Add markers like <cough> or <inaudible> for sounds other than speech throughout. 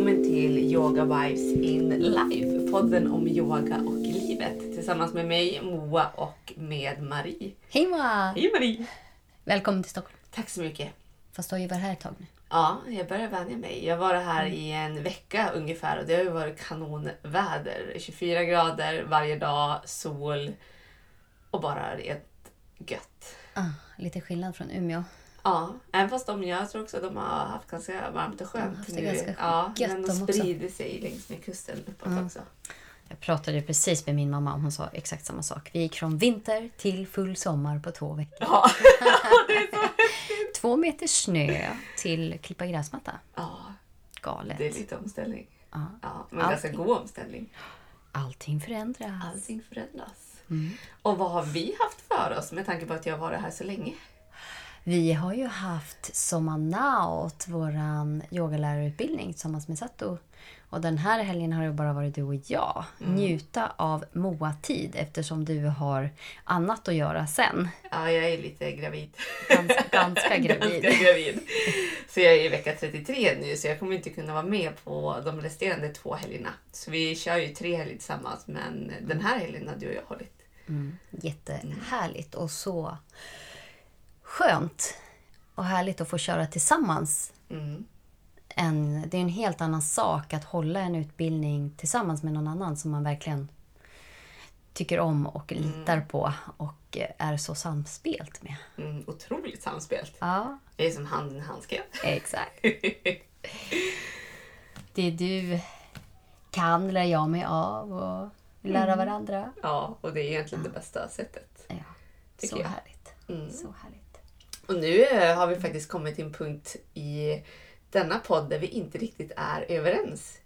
välkommen till Yoga Vibes in Life. Podden om yoga och livet. Tillsammans med mig, Moa och med Marie. Hej Moa! Hej Marie! Välkommen till Stockholm. Tack så mycket. Fast du har ju varit här ett tag nu. Ja, jag börjar vänja mig. Jag var här i en vecka ungefär och det har ju varit kanonväder. 24 grader varje dag, sol och bara rent gött. Ah, lite skillnad från Umeå. Ja, även fast de, jag tror också att de har haft ganska varmt och skönt nu. ganska ja, gött men de de också. sprider sig längs med kusten uppåt Mm. också. Jag pratade precis med min mamma och hon sa exakt samma sak. Vi gick från vinter till full sommar på två veckor. Ja. <laughs> Två meter snö till klippa gräsmatta. Ja, Galet. det är lite omställning. Ja. Ja, men ganska Allting. god omställning. Allting förändras. Allting förändras. Mm. Och vad har vi haft för oss med tanke på att jag har varit här så länge? Vi har ju haft Sommarnaut, våran yogalärarutbildning tillsammans med Sato. Och den här helgen har det bara varit du och jag. Njuta av Moa-tid eftersom du har annat att göra sen. Ja, jag är lite gravid. Ganska, ganska <laughs> gravid. Ganska gravid. Så jag är i vecka 33 nu så jag kommer inte kunna vara med på de resterande två helgerna. Så vi kör ju tre helger tillsammans men den här helgen har du och jag hållit. Mm, jättehärligt och så skönt och härligt att få köra tillsammans. Mm. En, det är en helt annan sak att hålla en utbildning tillsammans med någon annan som man verkligen tycker om och litar på och är så samspelt med. Mm, otroligt samspelt. Ja, Det är som hand i handske. exakt. <laughs> Det du kan lär jag mig av och lära varandra. ja, och det är egentligen det bästa sättet. Ja, så jag. härligt. Mm. Så härligt. Och nu eh, har vi faktiskt kommit till en punkt i denna podd där vi inte riktigt är överens.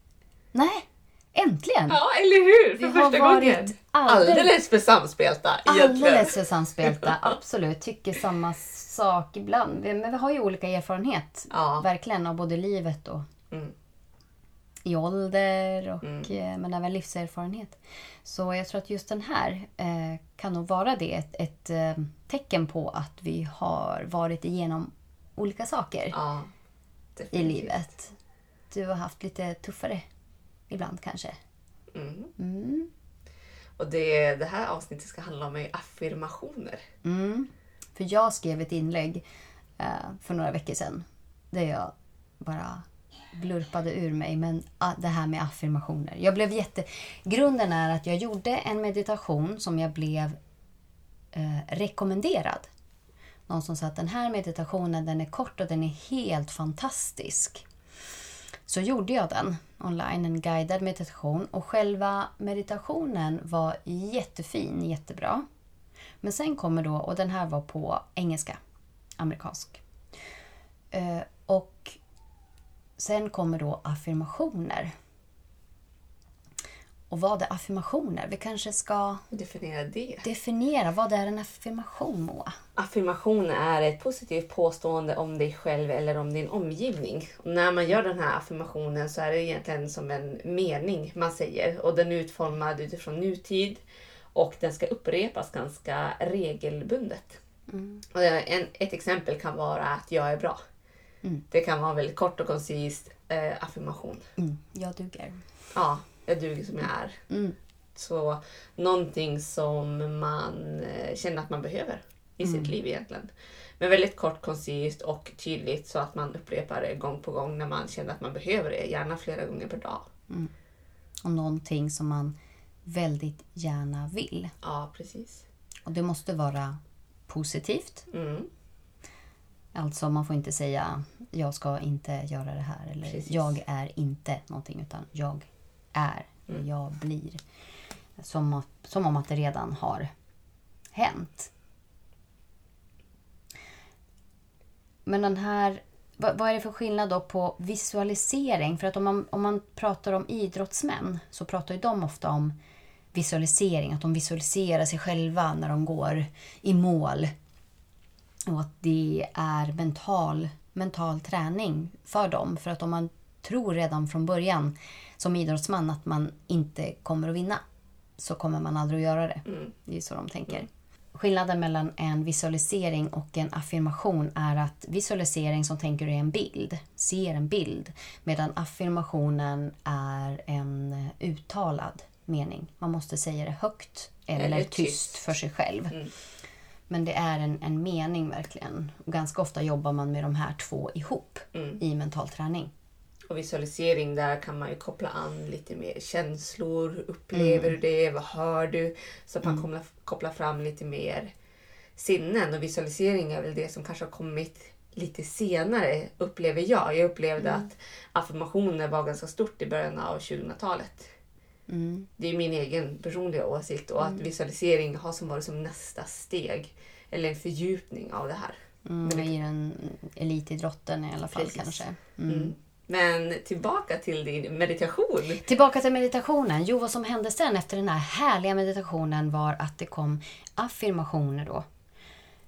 Nej, äntligen! Ja, eller hur? För Vi har första varit gången. alldeles- Alldeles för samspelta egentligen. Alldeles för samspelta, <laughs> absolut. Tycker samma sak ibland. Men vi har ju olika erfarenhet. Ja. Verkligen av både livet och Mm. I ålder och eh, men även livserfarenhet. Så jag tror att just den här eh, kan nog vara det. Ett, ett eh, tecken på att vi har varit igenom olika saker Ja, i livet. Du har haft lite tuffare ibland kanske. Mm. Mm. Och det, det här avsnittet ska handla om affirmationer. Mm. För jag skrev ett inlägg eh, för några veckor sedan där jag bara blurpade ur mig. Men ah, det här med affirmationer. Jag blev jätte... Grunden är att jag gjorde en meditation som jag blev eh, rekommenderad. Någon som sa att den här meditationen den är kort och den är helt fantastisk. Så gjorde jag den online, en guidad meditation. Och själva meditationen var jättefin, jättebra. Men sen kommer då, och den här var på engelska, amerikansk. Eh, och sen kommer då affirmationer. Och vad är affirmationer? Vi kanske ska Definiera det. definiera, vad är en affirmation Moa? Affirmation är ett positivt påstående om dig själv eller om din omgivning. Och när man gör den här affirmationen så är det egentligen som en mening man säger. Och den är utformad utifrån nutid och den ska upprepas ganska regelbundet. Och en, ett exempel kan vara att jag är bra. Det kan vara väldigt kort och koncist eh, affirmation. Mm, jag duger. Ja, jag duger som jag är. Mm. Så någonting som man eh, känner att man behöver i sitt liv egentligen. Men väldigt kort, koncist och tydligt så att man upprepar det gång på gång när man känner att man behöver det. Gärna flera gånger per dag. Och någonting som man väldigt gärna vill. Ja, precis. Och det måste vara positivt. Mm. Alltså man får inte säga jag ska inte göra det här eller Precis. jag är inte någonting utan jag är och jag blir. Som, som om att det redan har hänt. Men den här, vad, vad är det för skillnad då på visualisering? För att om man, om man pratar om idrottsmän så pratar ju de ofta om visualisering. Att de visualiserar sig själva när de går i mål. Och att det är mental, mental träning för dem. För att om man tror redan från början som idrottsman att man inte kommer att vinna så kommer man aldrig att göra det. Mm. Det är så de tänker. skillnaden mellan en visualisering och en affirmation är att visualisering som tänker du är en bild, ser en bild. Medan affirmationen är en uttalad mening. Man måste säga det högt eller, Eller tyst. tyst. för sig själv. Mm. Men det är en, en mening verkligen. Och ganska ofta jobbar man med de här två ihop Mm. i mental träning. Och visualisering, där kan man ju koppla an lite mer känslor. Hur upplever du det? Vad hör du? Så att man kopplar, kopplar fram lite mer sinnen. Och visualisering är väl det som kanske har kommit lite senare, upplever jag. Jag upplevde att affirmationer var ganska stort i början av 2000-talet. Mm. Det är min egen personliga åsikt och att visualisering har som varit som nästa steg. Eller en fördjupning av det här. Mm, I den elitidrotten i alla fall Precis. kanske. Mm. Men tillbaka till din meditation. Tillbaka till meditationen. Jo, vad som hände sen efter den här härliga meditationen var att det kom affirmationer då.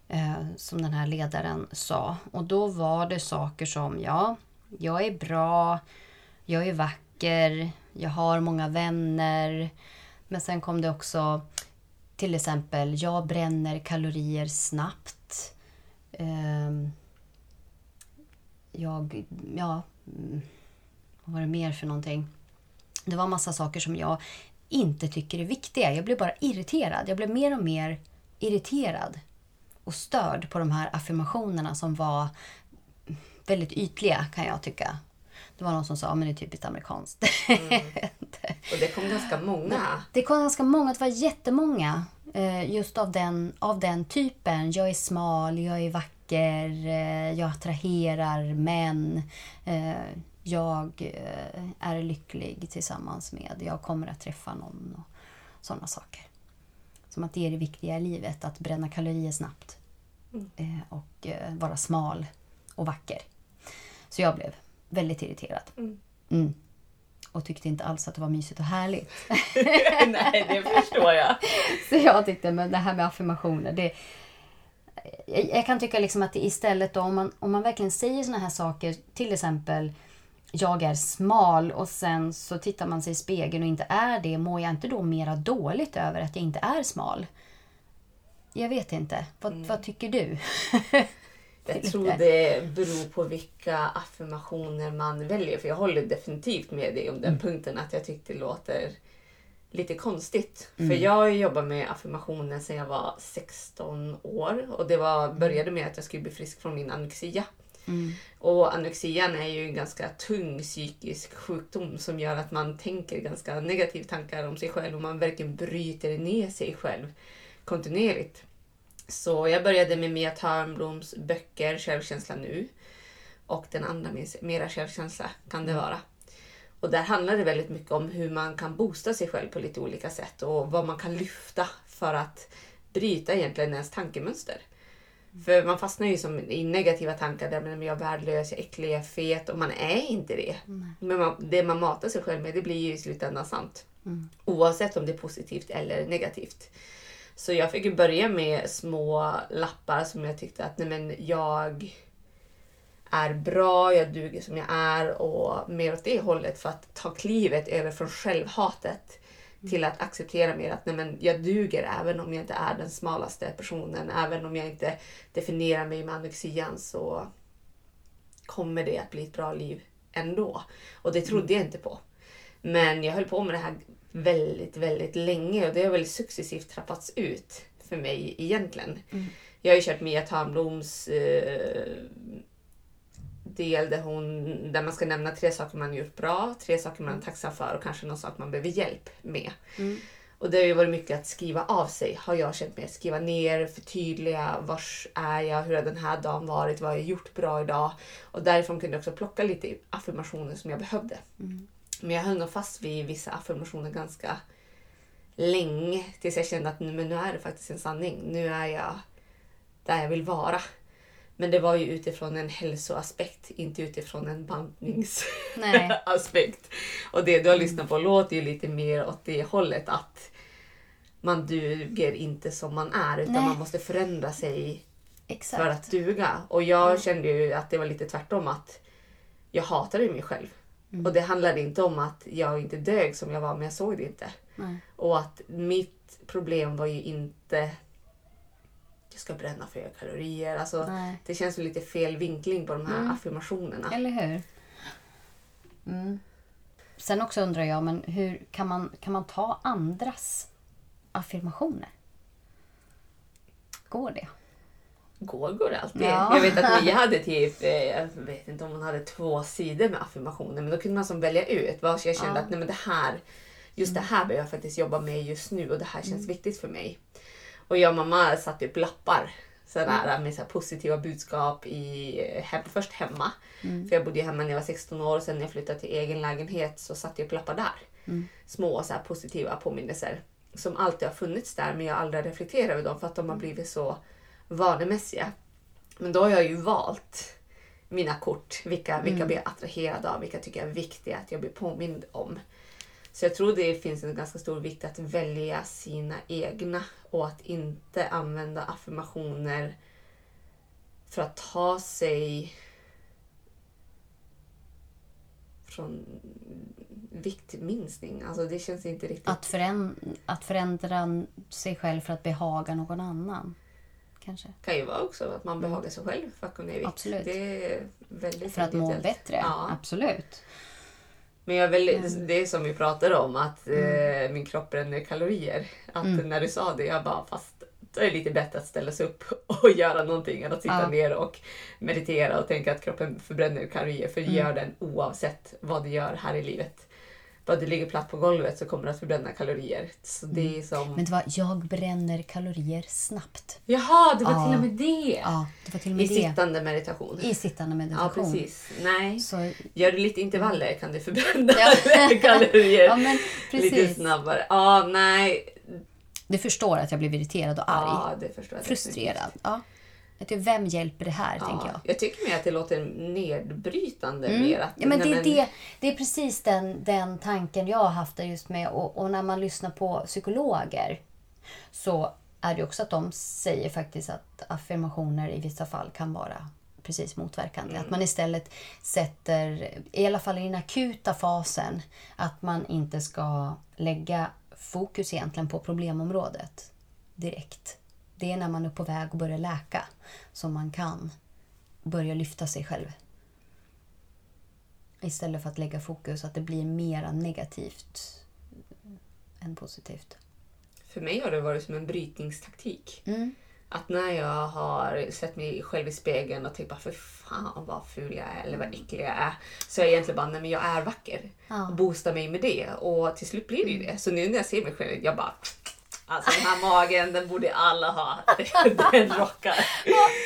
Eh, som den här ledaren sa. Och då var det saker som, ja, jag är bra, jag är vacker, jag har många vänner. Men sen kom det också till exempel, jag bränner kalorier snabbt. Ehm, jag, ja, mm, vad var det mer för någonting? Det var massa saker som jag inte tycker är viktiga. Jag blev bara irriterad. Jag blev mer och mer irriterad och störd på de här affirmationerna som var väldigt ytliga kan jag tycka. Det var någon som sa, men det är typiskt amerikanskt. Och det kom ganska många. Det kom ganska många, det var jättemånga. eh, Just av den, av den typen. Jag är smal, jag är vacker, eh, jag attraherar män. eh, Jag är lycklig tillsammans med, jag kommer att träffa någon och sådana saker. Som att det är det viktiga i livet, att bränna kalorier snabbt. eh, Och vara smal och vacker. Så jag blev väldigt irriterad. Mm. Mm. Och tyckte inte alls att det var mysigt och härligt. <laughs> Nej, det förstår jag. <laughs> Så jag tyckte, men det här med affirmationer, det... Jag, jag kan tycka liksom att det istället då, om man, om man verkligen säger såna här saker, till exempel jag är smal och sen så tittar man sig i spegeln och inte är det, mår jag inte då mera dåligt över att jag inte är smal? Jag vet inte. Vad, vad tycker du? <laughs> Jag tror det beror på vilka affirmationer man väljer. För jag håller definitivt med dig om den punkten att jag tyckte det låter lite konstigt. För jag har jobbat med affirmationer sedan jag var 16 år. Och det var, började med att jag skulle bli frisk från min anorexia. Och anorexian är ju en ganska tung psykisk sjukdom som gör att man tänker ganska negativa tankar om sig själv och man verkligen bryter ner sig själv kontinuerligt. Så jag började med Mia Törnbloms böcker Självkänsla nu. Och den andra, Mera självkänsla kan det vara. Och där handlar det väldigt mycket om hur man kan boosta sig själv på lite olika sätt och vad man kan lyfta för att bryta egentligen ens tankemönster. För man fastnar ju som i negativa tankar där men jag är värdelös, jag är äcklig, jag är fet och man är inte det. Men man, det man matar sig själv med det blir ju i slutändan sant. Oavsett om det är positivt eller negativt. Så jag fick ju börja med små lappar som jag tyckte att nej men jag är bra, jag duger som jag är och mer åt det hållet för att ta klivet över från självhatet till att acceptera mer att nej men jag duger även om jag inte är den smalaste personen. Även om jag inte definierar mig med anorexian så kommer det att bli ett bra liv ändå. Och det trodde jag inte på. Men jag höll på med det här väldigt, väldigt länge och det har väl successivt trappats ut för mig egentligen. Jag har ju kört Mia Törnbloms eh, del där, hon, där man ska nämna tre saker man gjort bra, tre saker man är tacksam för och kanske någon sak man behöver hjälp med. Och det har ju varit mycket att skriva av sig, har jag känt med. Skriva ner, förtydliga, vars är jag, hur har den här dagen varit, vad har jag gjort bra idag? Och därifrån kunde jag också plocka lite affirmationer som jag behövde. Men jag höll nog fast vid vissa affirmationer ganska länge tills jag kände att nu, men nu är det faktiskt en sanning. Nu är jag där jag vill vara. Men det var ju utifrån en hälsoaspekt, inte utifrån en bantningsaspekt. <laughs> Och det du har lyssnat på låter ju lite mer åt det hållet att man duger inte som man är utan Nej. man måste förändra sig Exakt. för att duga. Och jag kände ju att det var lite tvärtom att jag hatade mig själv. Och det handlade inte om att jag inte dög som jag var men jag såg det inte. Nej. Och att mitt problem var ju inte jag ska bränna fler kalorier. Alltså, Nej. det känns som lite fel vinkling på de här Mm. affirmationerna. Eller hur? Mm. Sen också undrar jag, men hur kan man, kan man ta andras affirmationer? Går det? Det alltid. Ja. Jag vet att Mia hade typ, jag vet inte om hon hade två sidor med affirmationer, men då kunde man som välja ut vad jag kände Ja. Mm. att nej, men det här, just det här behöver jag faktiskt jobba med just nu och det här känns viktigt för mig. Och jag och mamma satte upp lappar sådär, Mm. med så positiva budskap i, eh, hem, först hemma. Mm. För jag bodde ju hemma när jag var 16 år och sen när jag flyttade till egen lägenhet så satte jag upp lappar där. Mm. Små så positiva påminnelser som alltid har funnits där men jag har aldrig reflekterat över dem för att de har blivit så vanemässiga. Men då har jag ju valt mina kort. Vilka, vilka blir jag attraherad av? Vilka tycker jag är viktiga att jag blir påmind om? Så jag tror det finns en ganska stor vikt att välja sina egna och att inte använda affirmationer för att ta sig från viktminskning. Alltså det känns inte riktigt... Att, föränd- att förändra sig själv för att behaga någon annan? Kanske? kan ju vara också att man behagar sig själv för att gå ner i vikt. Absolut. Det är väldigt För att må individuellt. bättre? Ja. Absolut. Men jag Mm. det är som vi pratade om, att eh, min kropp bränner kalorier. Att Mm. när du sa det, jag bara fast det är lite bättre att ställa sig upp <laughs> och göra någonting än att sitta Ja. ner och meditera och tänka att kroppen förbränner kalorier. För det Mm. gör den oavsett vad du gör här i livet. Bara du ligger platt på golvet så kommer du att förbränna kalorier. Så det är som... Mm. Men det var jag bränner kalorier snabbt. Jaha, det var Ja. till och med det! Ja, det var till och I med det. sittande meditation. I sittande Ja, meditation. precis. Nej. Så, Gör du lite intervaller kan du förbränna Ja. <laughs> kalorier ja, men lite precis. snabbare. Ja, nej. Du förstår att jag blir irriterad och arg. Ja, det förstår jag. Frustrerad. Ja. Tycker, vem hjälper det här, Ja, tänker jag. jag tycker mer att det låter nedbrytande. Mm. Mer att, Ja, men det, är det, det är precis den, den tanken jag har haft just med och, och när man lyssnar på psykologer så är det också att de säger faktiskt att affirmationer i vissa fall kan vara precis motverkande. Mm. Att man istället sätter, i alla fall i den akuta fasen, att man inte ska lägga fokus egentligen på problemområdet direkt. Det är när man är på väg att börja läka som man kan börja lyfta sig själv. Istället för att lägga fokus att det blir mera negativt än positivt. För mig har det varit som en brytningstaktik. Mm. Att när jag har sett mig själv i spegeln och tänkt bara för fan vad ful jag är eller vad äcklig jag är. Så jag egentligen bara, nej men jag är vacker. Ja. Och boostar mig med det. Och till slut blir det ju det. Så nu när jag ser mig själv, jag bara Alltså den här magen, den borde alla ha. <laughs> Den rockar.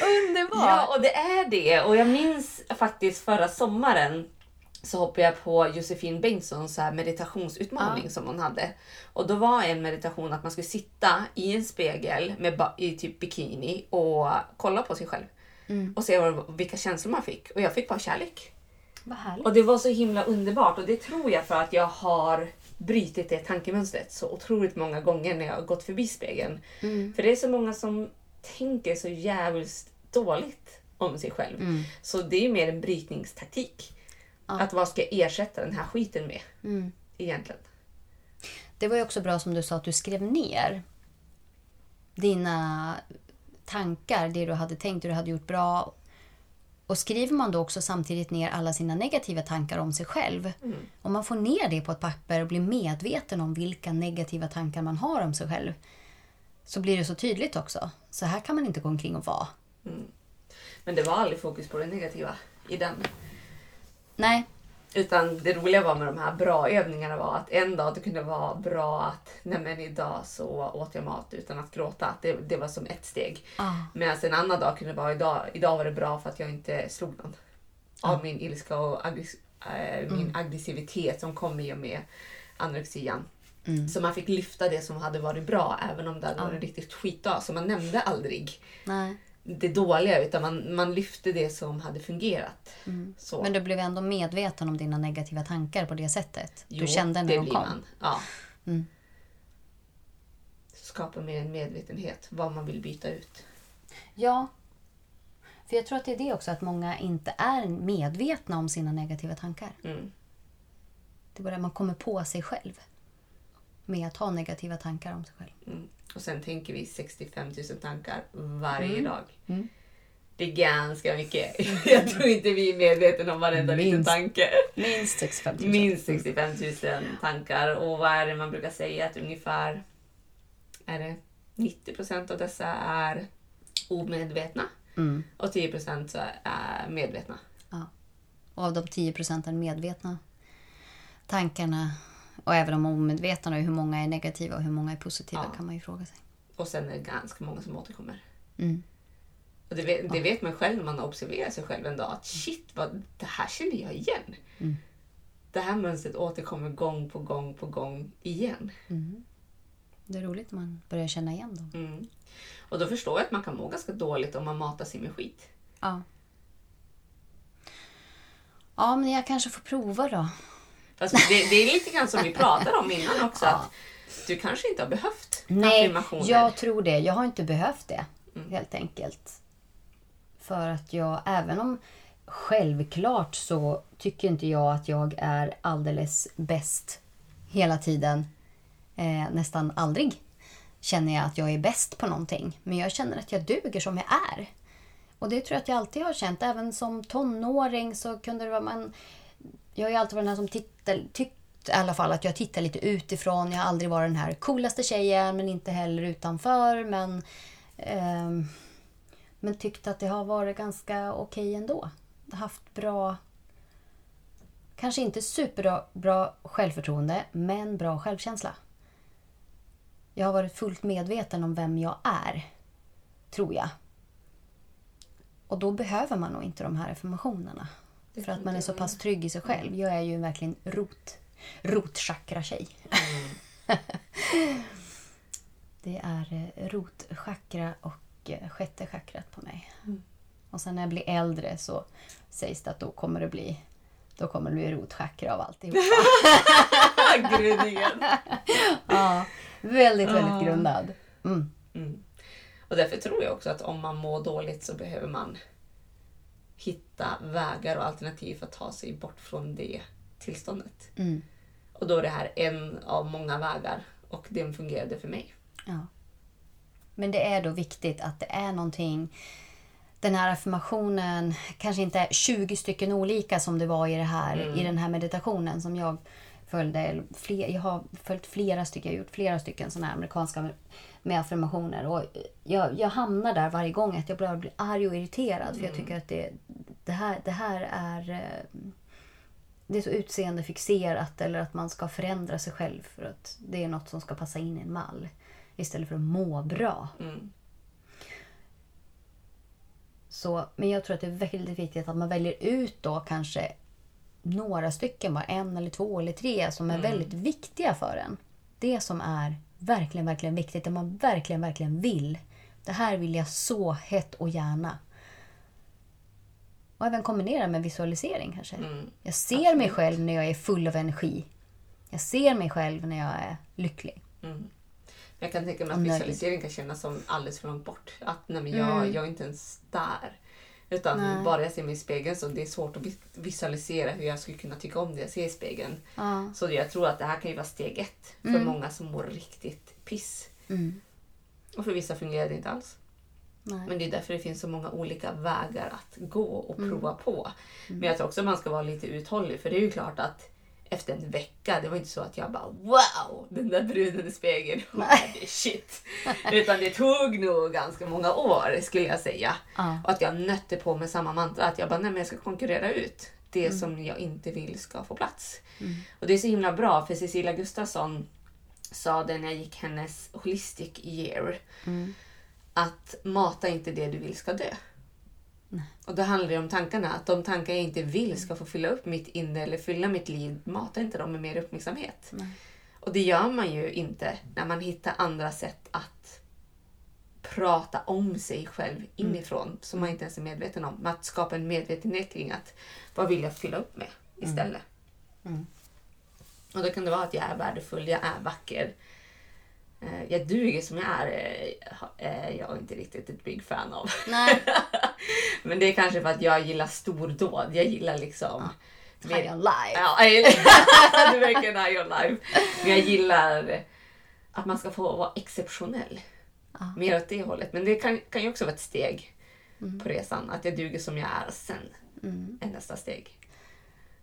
Underbart! Ja, och det är det. Och jag minns faktiskt förra sommaren så hoppade jag på Josefin Bengtssons så här meditationsutmaning som hon hade. Och då var en meditation att man skulle sitta i en spegel med i typ bikini och kolla på sig själv. Och se vad, vilka känslor man fick. Och jag fick bara kärlek. Vad härligt. Och det var så himla underbart och det tror jag för att jag har brutit det tankemönstret så otroligt många gånger när jag har gått förbi spegeln. Mm. För det är så många som tänker så jävligt dåligt om sig själv. Mm. Så det är mer en brytningstaktik. Att vad ska jag ersätta den här skiten med? Mm. Egentligen. Det var ju också bra som du sa att du skrev ner dina tankar, det du hade tänkt, det du hade gjort bra. Och skriver man då också samtidigt ner alla sina negativa tankar om sig själv. Om man får ner det på ett papper och blir medveten om vilka negativa tankar man har om sig själv. Så blir det så tydligt också. Så här kan man inte gå omkring och vara. Men det var aldrig fokus på det negativa i den. Nej, Utan det roliga var med de här bra övningarna var att en dag det kunde vara bra att nej men idag så åt jag mat utan att gråta. Det, det var som ett steg. Ah. Medan en annan dag kunde vara idag, idag var det bra för att jag inte slog någon. Av min ilska och aggress- äh, min aggressivitet som kom i och med anorexian. Så man fick lyfta det som hade varit bra även om det hade varit en riktigt skitdag. Så man nämnde aldrig nej. Det dåliga utan man, man lyfte det som hade fungerat. Så. Men du blev ändå medveten om dina negativa tankar på det sättet. Jo, du kände när det de blir kom. Man. Ja. Mm. Skapa mer en medvetenhet vad man vill byta ut. Ja. För jag tror att det är det också, att många inte är medvetna om sina negativa tankar. Mm. Det är bara man kommer på sig själv. med att ha negativa tankar om sig själv. Mm. Och sen tänker vi 65 000 tankar varje Mm. dag. Mm. Det är ganska mycket. <laughs> Jag tror inte vi är medvetna om varenda liten Minst. tanke. Minst 65 000. Minst 65 000 tankar. Och vad är det man brukar säga? Att ungefär är det 90 procent av dessa är omedvetna Mm. och 10 procent är medvetna. Och av de 10 procenten medvetna tankarna och även de omedvetna, hur många är negativa och hur många är positiva Ja. kan man ju fråga sig. Och sen är det ganska många som återkommer. Mm. Och det vet, det vet man själv när man observerar sig själv en dag. Att shit, vad, det här känner jag igen. Mm. Det här mönstret återkommer gång på gång på gång igen. Mm. Det är roligt när man börjar känna igen dem. Mm. Och då förstår jag att man kan må ganska dåligt om man matar sig med skit. Ja. Ja, men jag kanske får prova då. Fast det, det är lite grann som vi pratade om innan också. Ja. Att du kanske inte har behövt Nej, jag tror det. Jag har inte behövt det, Mm. helt enkelt. För att jag, även om självklart så tycker inte jag att jag är alldeles bäst hela tiden. Eh, nästan aldrig känner jag att jag är bäst på någonting. Men jag känner att jag duger som jag är. Och det tror jag att jag alltid har känt. Även som tonåring så kunde det vara man... Jag har ju alltid varit den här som tyckt i alla fall att jag tittar lite utifrån. Jag har aldrig varit den här coolaste tjejen men inte heller utanför. Men, eh, men tyckt att det har varit ganska okej ändå. Haft bra... Kanske inte superbra bra självförtroende men bra självkänsla. Jag har varit fullt medveten om vem jag är. Tror jag. Och då behöver man nog inte de här affirmationerna. För att man är så pass trygg i sig själv. Jag är ju verkligen rot, rotchakra-tjej. <laughs> Det är eh, rotchakra och eh, sjätte chakrat på mig. Mm. Och sen när jag blir äldre så sägs det att då kommer det bli då kommer det bli rotchakra av alltihopa. <laughs> Gryningen. <laughs> ja, väldigt, väldigt grundad. Mm. Mm. Och därför tror jag också att om man mår dåligt så behöver man hitta vägar och alternativ för att ta sig bort från det tillståndet. Mm. Och då är det här en av många vägar och den fungerade för mig. Ja. Men det är då viktigt att det är någonting den här affirmationen kanske inte är 20 stycken olika som det var i, det här, Mm. i den här meditationen som jag följde. Fler, jag har följt flera stycken, jag har gjort flera stycken sådana här amerikanska med, affirmationer. Och jag, jag hamnar där varje gång att jag bara blir arg och irriterad för jag tycker att det, det, här, det här är eh, det är så utseendefixerat eller att man ska förändra sig själv för att det är något som ska passa in i en mall. Istället för att må bra. Mm. Så, men jag tror att det är väldigt viktigt att man väljer ut då kanske några stycken, bara en eller två eller tre som är Mm. väldigt viktiga för en. Det som är verkligen, verkligen viktigt, det man verkligen, verkligen vill. Det här vill jag så hett och gärna. Och även kombinera med visualisering kanske. Mm. Jag ser mig Absolut. själv när jag är full av energi. Jag ser mig själv när jag är lycklig. Mm. Jag kan tänka mig att visualisering kan kännas som alldeles för långt bort. Att nej, men jag, Mm. jag är inte ens där. Utan Nej. bara jag ser mig i spegeln så det är svårt att vis- visualisera hur jag skulle kunna tycka om det jag ser i spegeln. Ja. Så jag tror att det här kan ju vara steg ett för Mm. många som mår riktigt piss. Mm. Och för vissa fungerar det inte alls. Nej. Men det är därför det finns så många olika vägar att gå och Mm. prova på. Men jag tror också att man ska vara lite uthållig för det är ju klart att efter en vecka, det var inte så att jag bara wow, den där bruden i spegeln, <laughs> är shit. Utan det tog nog ganska många år skulle jag säga. Ja. Och att jag nötte på med samma mantra, att jag bara nej men jag ska konkurrera ut det Mm. som jag inte vill ska få plats. Och det är så himla bra för Cecilia Gustafsson sa det när jag gick hennes holistic year. Mm. Att mata inte det du vill ska dö. Och då handlar det om tankarna. Att de tankar jag inte vill ska få fylla upp mitt inre eller fylla mitt liv. Mata inte dem med mer uppmärksamhet. Nej. Och det gör man ju inte när man hittar andra sätt att prata om sig själv inifrån. Som man inte ens är medveten om. Men att skapa en medvetenhet kring att vad vill jag fylla upp med istället. Mm. Och då kan det vara att jag är värdefull, jag är vacker. Eh, Jag duger som jag är, eh, är jag inte riktigt ett big fan av. Nej. <laughs> Men det är kanske för att jag gillar stordåd. Jag gillar liksom... High on life. Ja, <laughs> du verkar high on life. Men jag gillar att man ska få vara exceptionell. Ja. Mer åt det hållet. Men det kan, kan ju också vara ett steg Mm. på resan. Att jag duger som jag är. Sen Mm. är nästa steg.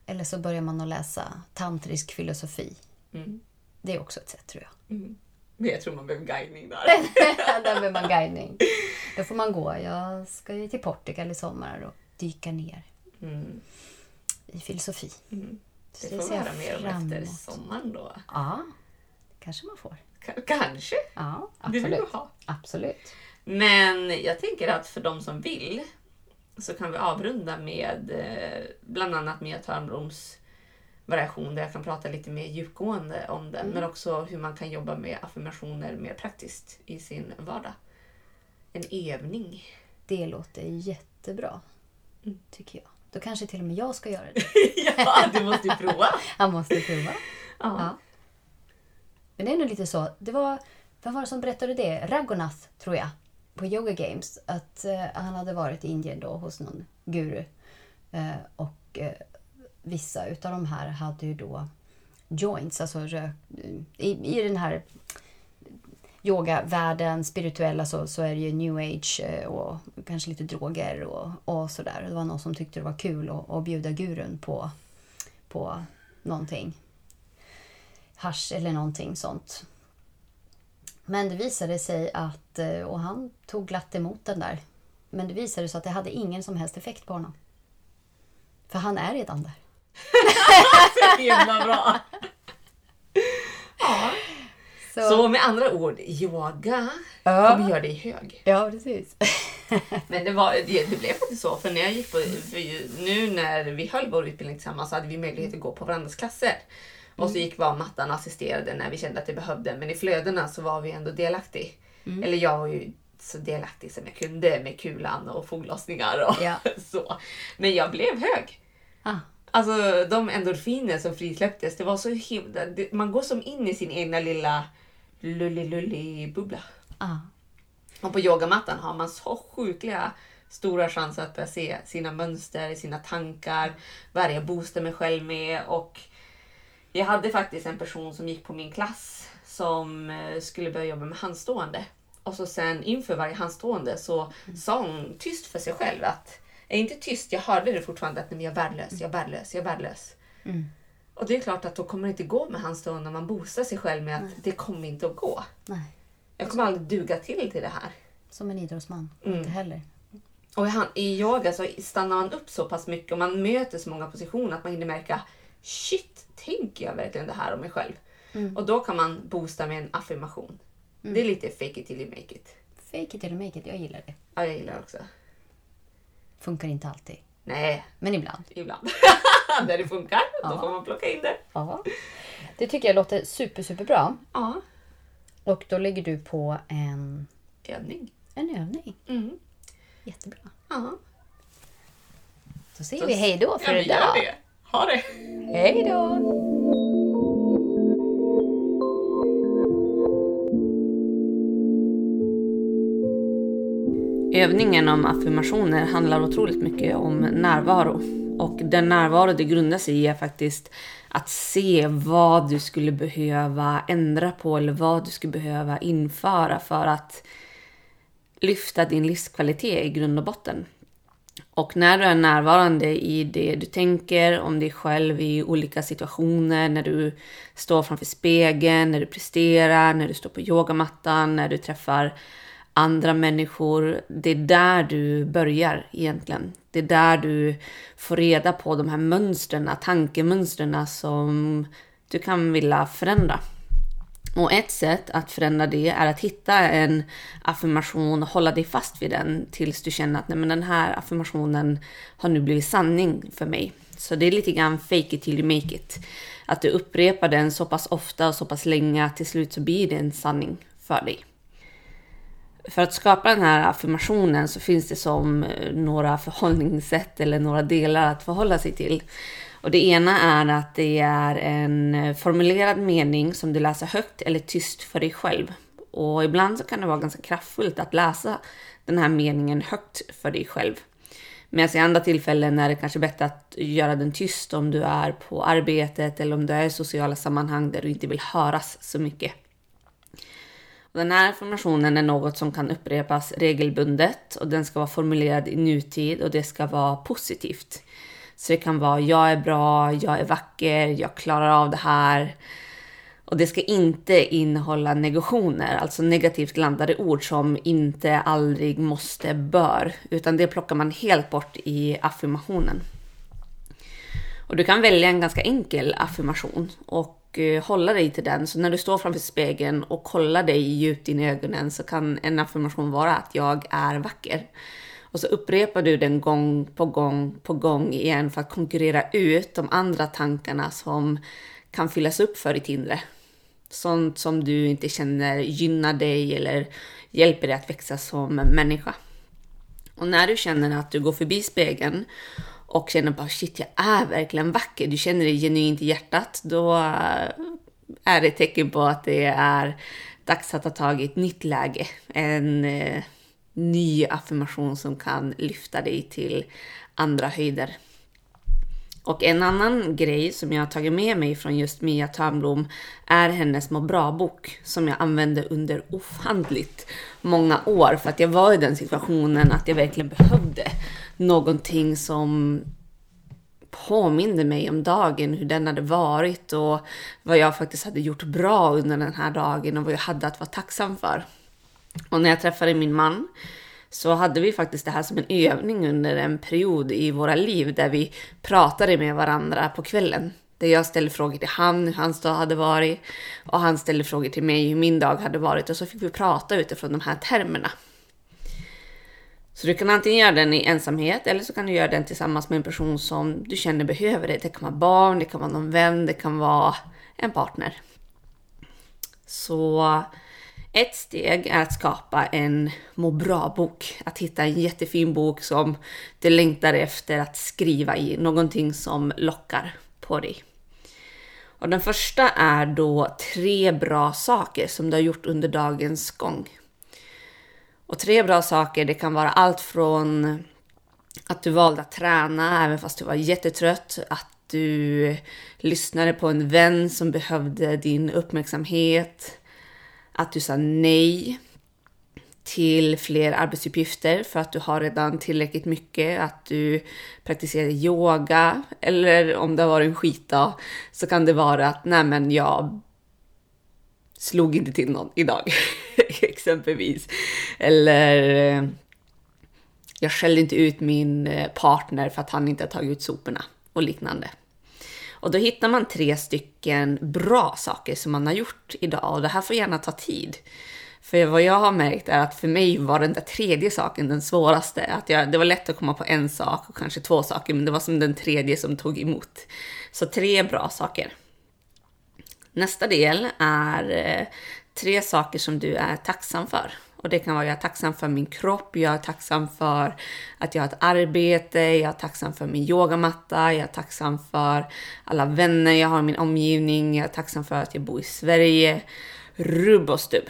Eller så börjar man att läsa tantrisk filosofi. Mm. Det är också ett sätt tror jag. Mm. Men jag tror man behöver guidning där. <laughs> Där behöver man guidning. Då får man gå. Jag ska ju till Portugal i sommar och dyka ner Mm. i filosofi. Mm. Det får vi jag höra mer om fram efter sommaren då. Ja, kanske man får. K- kanske. Ja, Det vill absolut. du ha. Absolut. Men jag tänker att för de som vill så kan vi avrunda med eh, bland annat Mia Törnbloms variation där jag kan prata lite mer djupgående om den. Men också hur man kan jobba med affirmationer mer praktiskt i sin vardag. En övning. Det låter jättebra, Mm. tycker jag. Då kanske till och med jag ska göra det. <laughs> ja, du måste ju prova. <laughs> Jag måste prova. Ja. Ja. Men det är nog lite så. Det var, vem var det som berättade det? Raghunath, tror jag, på Yoga Games. Att eh, han hade varit i Indien då hos någon guru. Eh, och eh, vissa utav de här hade ju då joints, alltså rök, i, i den här yogavärlden, spirituella, så, så är det ju new age eh, och kanske lite droger och, och sådär. Det var någon som tyckte det var kul att, att bjuda gurun på, på någonting. Hasch eller någonting sånt. Men det visade sig att, eh, och han tog glatt emot den där. Men det visade sig att det hade ingen som helst effekt på honom. För han är redan där. <laughs> Så himla bra. Ja. Så, Så med andra ord, yoga Ja. kommer göra dig hög. Ja, precis. <laughs> Men det, var, det, det blev faktiskt så, för när jag gick på, nu när vi höll vår utbildning tillsammans så hade vi möjlighet att gå på varandras klasser. Och så gick var mattan och assisterade när vi kände att det behövde. Men i flödena så var vi ändå delaktig. Eller jag var ju så delaktig som jag kunde med kulan och foglossningar och Ja. <laughs> så. Men jag blev hög. Ah, Alltså de endorfiner som frisläpptes, det var så himla... det- Man går som in i sin egna lilla lulli-lulli-bubbla. ah. Och på yogamattan har man så sjukliga stora chanser att börja se sina mönster, sina tankar, vad jag boostar mig själv med. Och jag hade faktiskt en person som gick på min klass som eh, skulle börja jobba med handstående. Och så sen inför varje handstående så sa hon tyst för sig själv att, är inte tyst, jag hörde det fortfarande att "Nej, jag är värdelös, jag är värdelös, jag är värdelös. Mm. Och det är klart att då kommer det inte gå med handstående när man boostar sig själv med att det kommer inte att gå. Nej, Jag kommer aldrig duga till till det här. som en idrottsman. Mm. Inte heller. Och i han- i yoga så stannar man upp så pass mycket och man möter så många positioner att man hinner märka shit, tänker jag verkligen det här om mig själv? Mm. Och då kan man boosta med en affirmation. Det är lite fake it till you make it. Fake it eller make it, jag gillar det. Ja, jag gillar också. Funkar inte alltid, Nej, men ibland. ibland. <laughs> När det funkar, då Ja. får man plocka in det. Ja. Det tycker jag låter super, superbra. Ja, Och då lägger du på en, övning. en övning. Mm. Jättebra. Ja. Då säger Då- vi hej då för ja, idag. det. Ha det! Hej då! Övningen om affirmationer handlar otroligt mycket om närvaro. Och den närvaro det grundar sig i är faktiskt att se vad du skulle behöva ändra på eller vad du skulle behöva införa för att lyfta din livskvalitet i grund och botten. Och när du är närvarande i det du tänker om dig själv i olika situationer, när du står framför spegeln, när du presterar, när du står på yogamattan, när du träffar andra människor. Det är där du börjar egentligen. Det är där du får reda på de här mönstren, tankemönstren som du kan vilja förändra. Och ett sätt att förändra det är att hitta en affirmation och hålla dig fast vid den tills du känner att Nej, men den här affirmationen har nu blivit sanning för mig. Så det är lite grann fake it till you make it. Att du upprepar den så pass ofta och så pass länge att till slut så blir det en sanning för dig. För att skapa den här affirmationen så finns det som eh, några förhållningssätt eller några delar att förhålla sig till. Och det ena är att det är en eh, formulerad mening som du läser högt eller tyst för dig själv. Och ibland så kan det vara ganska kraftfullt att läsa den här meningen högt för dig själv. Medan i andra tillfällen är det kanske bättre att göra den tyst om du är på arbetet eller om du är i sociala sammanhang där du inte vill höras så mycket. Den här affirmationen är något som kan upprepas regelbundet och den ska vara formulerad i nutid och det ska vara positivt. Så det kan vara jag är bra, jag är vacker, jag klarar av det här. Och det ska inte innehålla negationer, alltså negativt landade ord som inte, aldrig, måste, bör, utan det plockar man helt bort i affirmationen. Och du kan välja en ganska enkel affirmation och eh, hålla dig till den. Så när du står framför spegeln och kollar dig djupt in i ögonen så kan en affirmation vara att jag är vacker. Och så upprepar du den gång på gång på gång igen för att konkurrera ut de andra tankarna som kan fyllas upp för ditt inre. Sånt som du inte känner gynnar dig eller hjälper dig att växa som människa. Och när du känner att du går förbi spegeln och känner bara shit, jag är verkligen vacker. Du känner det genuint i hjärtat. Då eh, är det ett tecken på att det är dags att ta tag i ett nytt läge. En eh, ny affirmation som kan lyfta dig till andra höjder. Och en annan grej som jag har tagit med mig från just Mia Törnblom är hennes må bra-bok som jag använde under ofantligt många år för att jag var i den situationen att jag verkligen behövde någonting som påminde mig om dagen, hur den hade varit och vad jag faktiskt hade gjort bra under den här dagen och vad jag hade att vara tacksam för. Och när jag träffade min man så hade vi faktiskt det här som en övning under en period i våra liv där vi pratade med varandra på kvällen. Där jag ställde frågor till han hur hans dag hade varit och han ställde frågor till mig hur min dag hade varit och så fick vi prata utifrån de här termerna. Så du kan antingen göra den i ensamhet eller så kan du göra den tillsammans med en person som du känner behöver det. Det kan vara barn, det kan vara någon vän, det kan vara en partner. Så ett steg är att skapa en må bra-bok. Att hitta en jättefin bok som du längtar efter att skriva i. Någonting som lockar på dig. Och den första är då tre bra saker som du har gjort under dagens gång. Och tre bra saker, det kan vara allt från att du valde att träna även fast du var jättetrött, att du lyssnade på en vän som behövde din uppmärksamhet, att du sa nej till fler arbetsuppgifter för att du har redan tillräckligt mycket, att du praktiserar yoga eller om det har varit en skitdag så kan det vara att nej men jag slog inte till någon idag <laughs> exempelvis. Eller eh, jag skällde inte ut min eh, partner för att han inte har tagit ut soporna och liknande. Och då hittar man tre stycken bra saker som man har gjort idag och det här får gärna ta tid. För vad jag har märkt är att för mig var den där tredje saken den svåraste. Att jag, det var lätt att komma på en sak och kanske två saker, men det var som den tredje som tog emot. Så tre bra saker. Nästa del är eh, tre saker som du är tacksam för. Och det kan vara jag är tacksam för min kropp, jag är tacksam för att jag har ett arbete, jag är tacksam för min yogamatta, jag är tacksam för alla vänner jag har i min omgivning, jag är tacksam för att jag bor i Sverige. Rubb och stubb.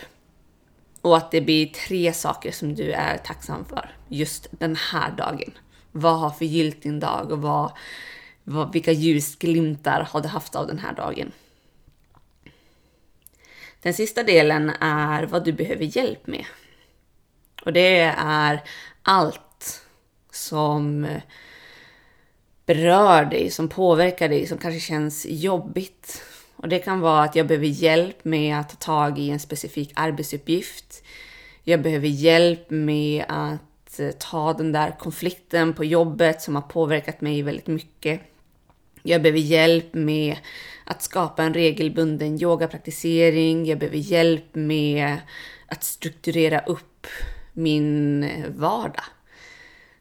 Och att det blir tre saker som du är tacksam för just den här dagen. Vad har förgyllt din dag och vad, vad, vilka ljusglimtar har du haft av den här dagen? Den sista delen är vad du behöver hjälp med. Och det är allt som berör dig, som påverkar dig, som kanske känns jobbigt. Och det kan vara att jag behöver hjälp med att ta tag i en specifik arbetsuppgift. Jag behöver hjälp med att eh, ta den där konflikten på jobbet som har påverkat mig väldigt mycket. Jag behöver hjälp med att skapa en regelbunden yogapraktisering. Jag behöver hjälp med att strukturera upp min eh, vardag.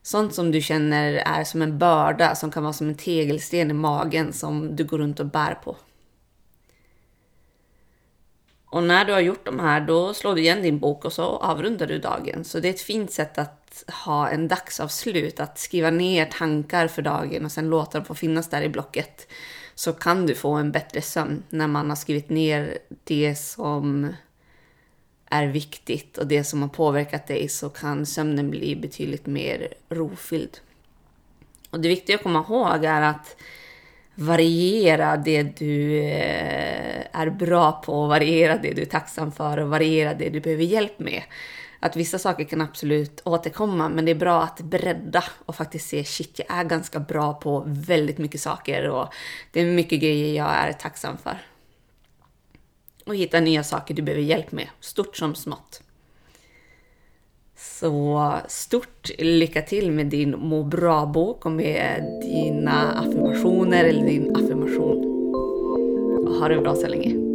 Sånt som du känner är som en börda som kan vara som en tegelsten i magen som du går runt och bär på. Och när du har gjort de här, då slår du igen din bok och så avrundar du dagen. Så det är ett fint sätt att ha en dagsavslut, att skriva ner tankar för dagen och sen låta dem få finnas där i blocket så kan du få en bättre sömn när man har skrivit ner det som är viktigt och det som har påverkat dig så kan sömnen bli betydligt mer rofylld. Och det viktiga att komma ihåg är att variera det du eh, är bra på, variera det du är tacksam för och variera det du behöver hjälp med. Att vissa saker kan absolut återkomma, men det är bra att bredda och faktiskt se shit, jag är ganska bra på väldigt mycket saker och det är mycket grejer jag är tacksam för. Och hitta nya saker du behöver hjälp med, stort som smått. Så stort lycka till med din må bra-bok och med dina affirmationer eller din affirmation. Ha det bra så länge.